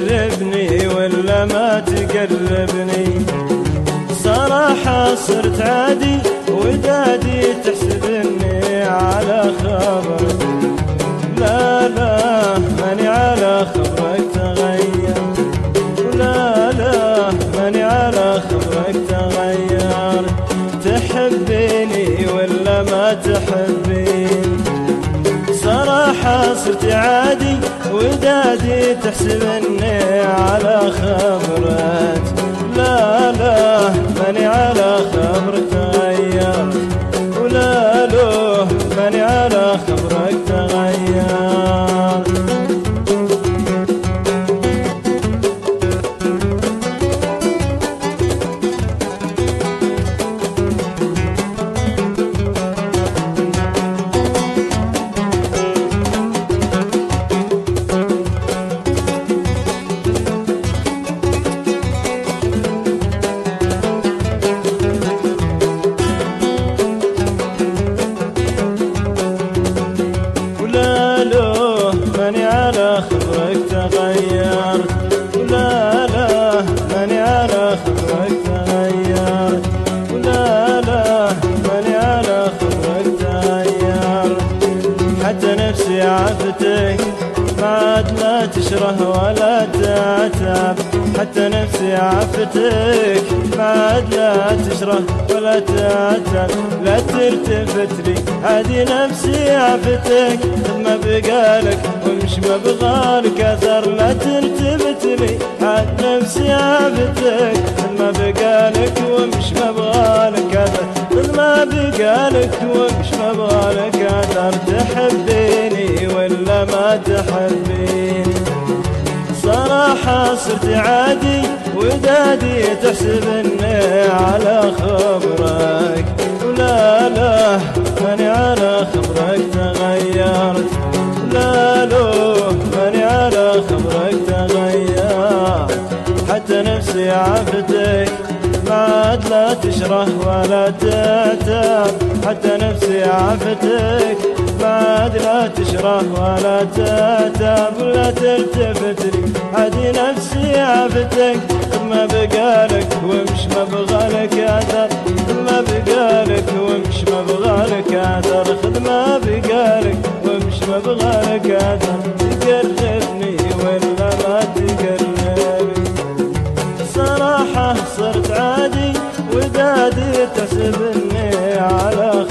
تقربني ولا ما تقربني؟ صراحة صرت عادي ودادي تحسبني على خبرك لا لا ماني على خبرك تغير. لا لا ماني على خبرك تغير. تحبيني ولا ما تحبين صراحة صرت عادي ودادي تحسبني على خبرك لا لا ماني على خبرك عفتك عاد لا تشره ولا تعتاب حتى نفسي عفتك. عاد لا تشره ولا تعتاب لا تلتفت لي عادي نفسي عفتك. ما بقالك ومش ما بغالك أثر. لا تلتفت لي عاد نفسي عفتك. ما بقالك ومش ما بغالك أثر. ما بقالك ومش ما بغالك أثر. ولا ما تحبيني صراحة صرت عادي ودادي تحسبني على خبرك. ولا لا ماني على خبرك تغيرت. لا لو ماني على خبرك تغير حتى نفسي عفتك ما عاد لا تشره ولا تعتاب حتى نفسي عفتك عاد لا تشره ولا تعتاب ولا تلتفت لي عادي نفسي عفتك ما بقالك ومش ما بغالك أثر. ما بقالك ومش ما بغالك أثر. خذ ما بقالك ومش ما بغالك أثر. تقربني ولا ما تقربني صراحة صرت عادي ودادي تحسبني على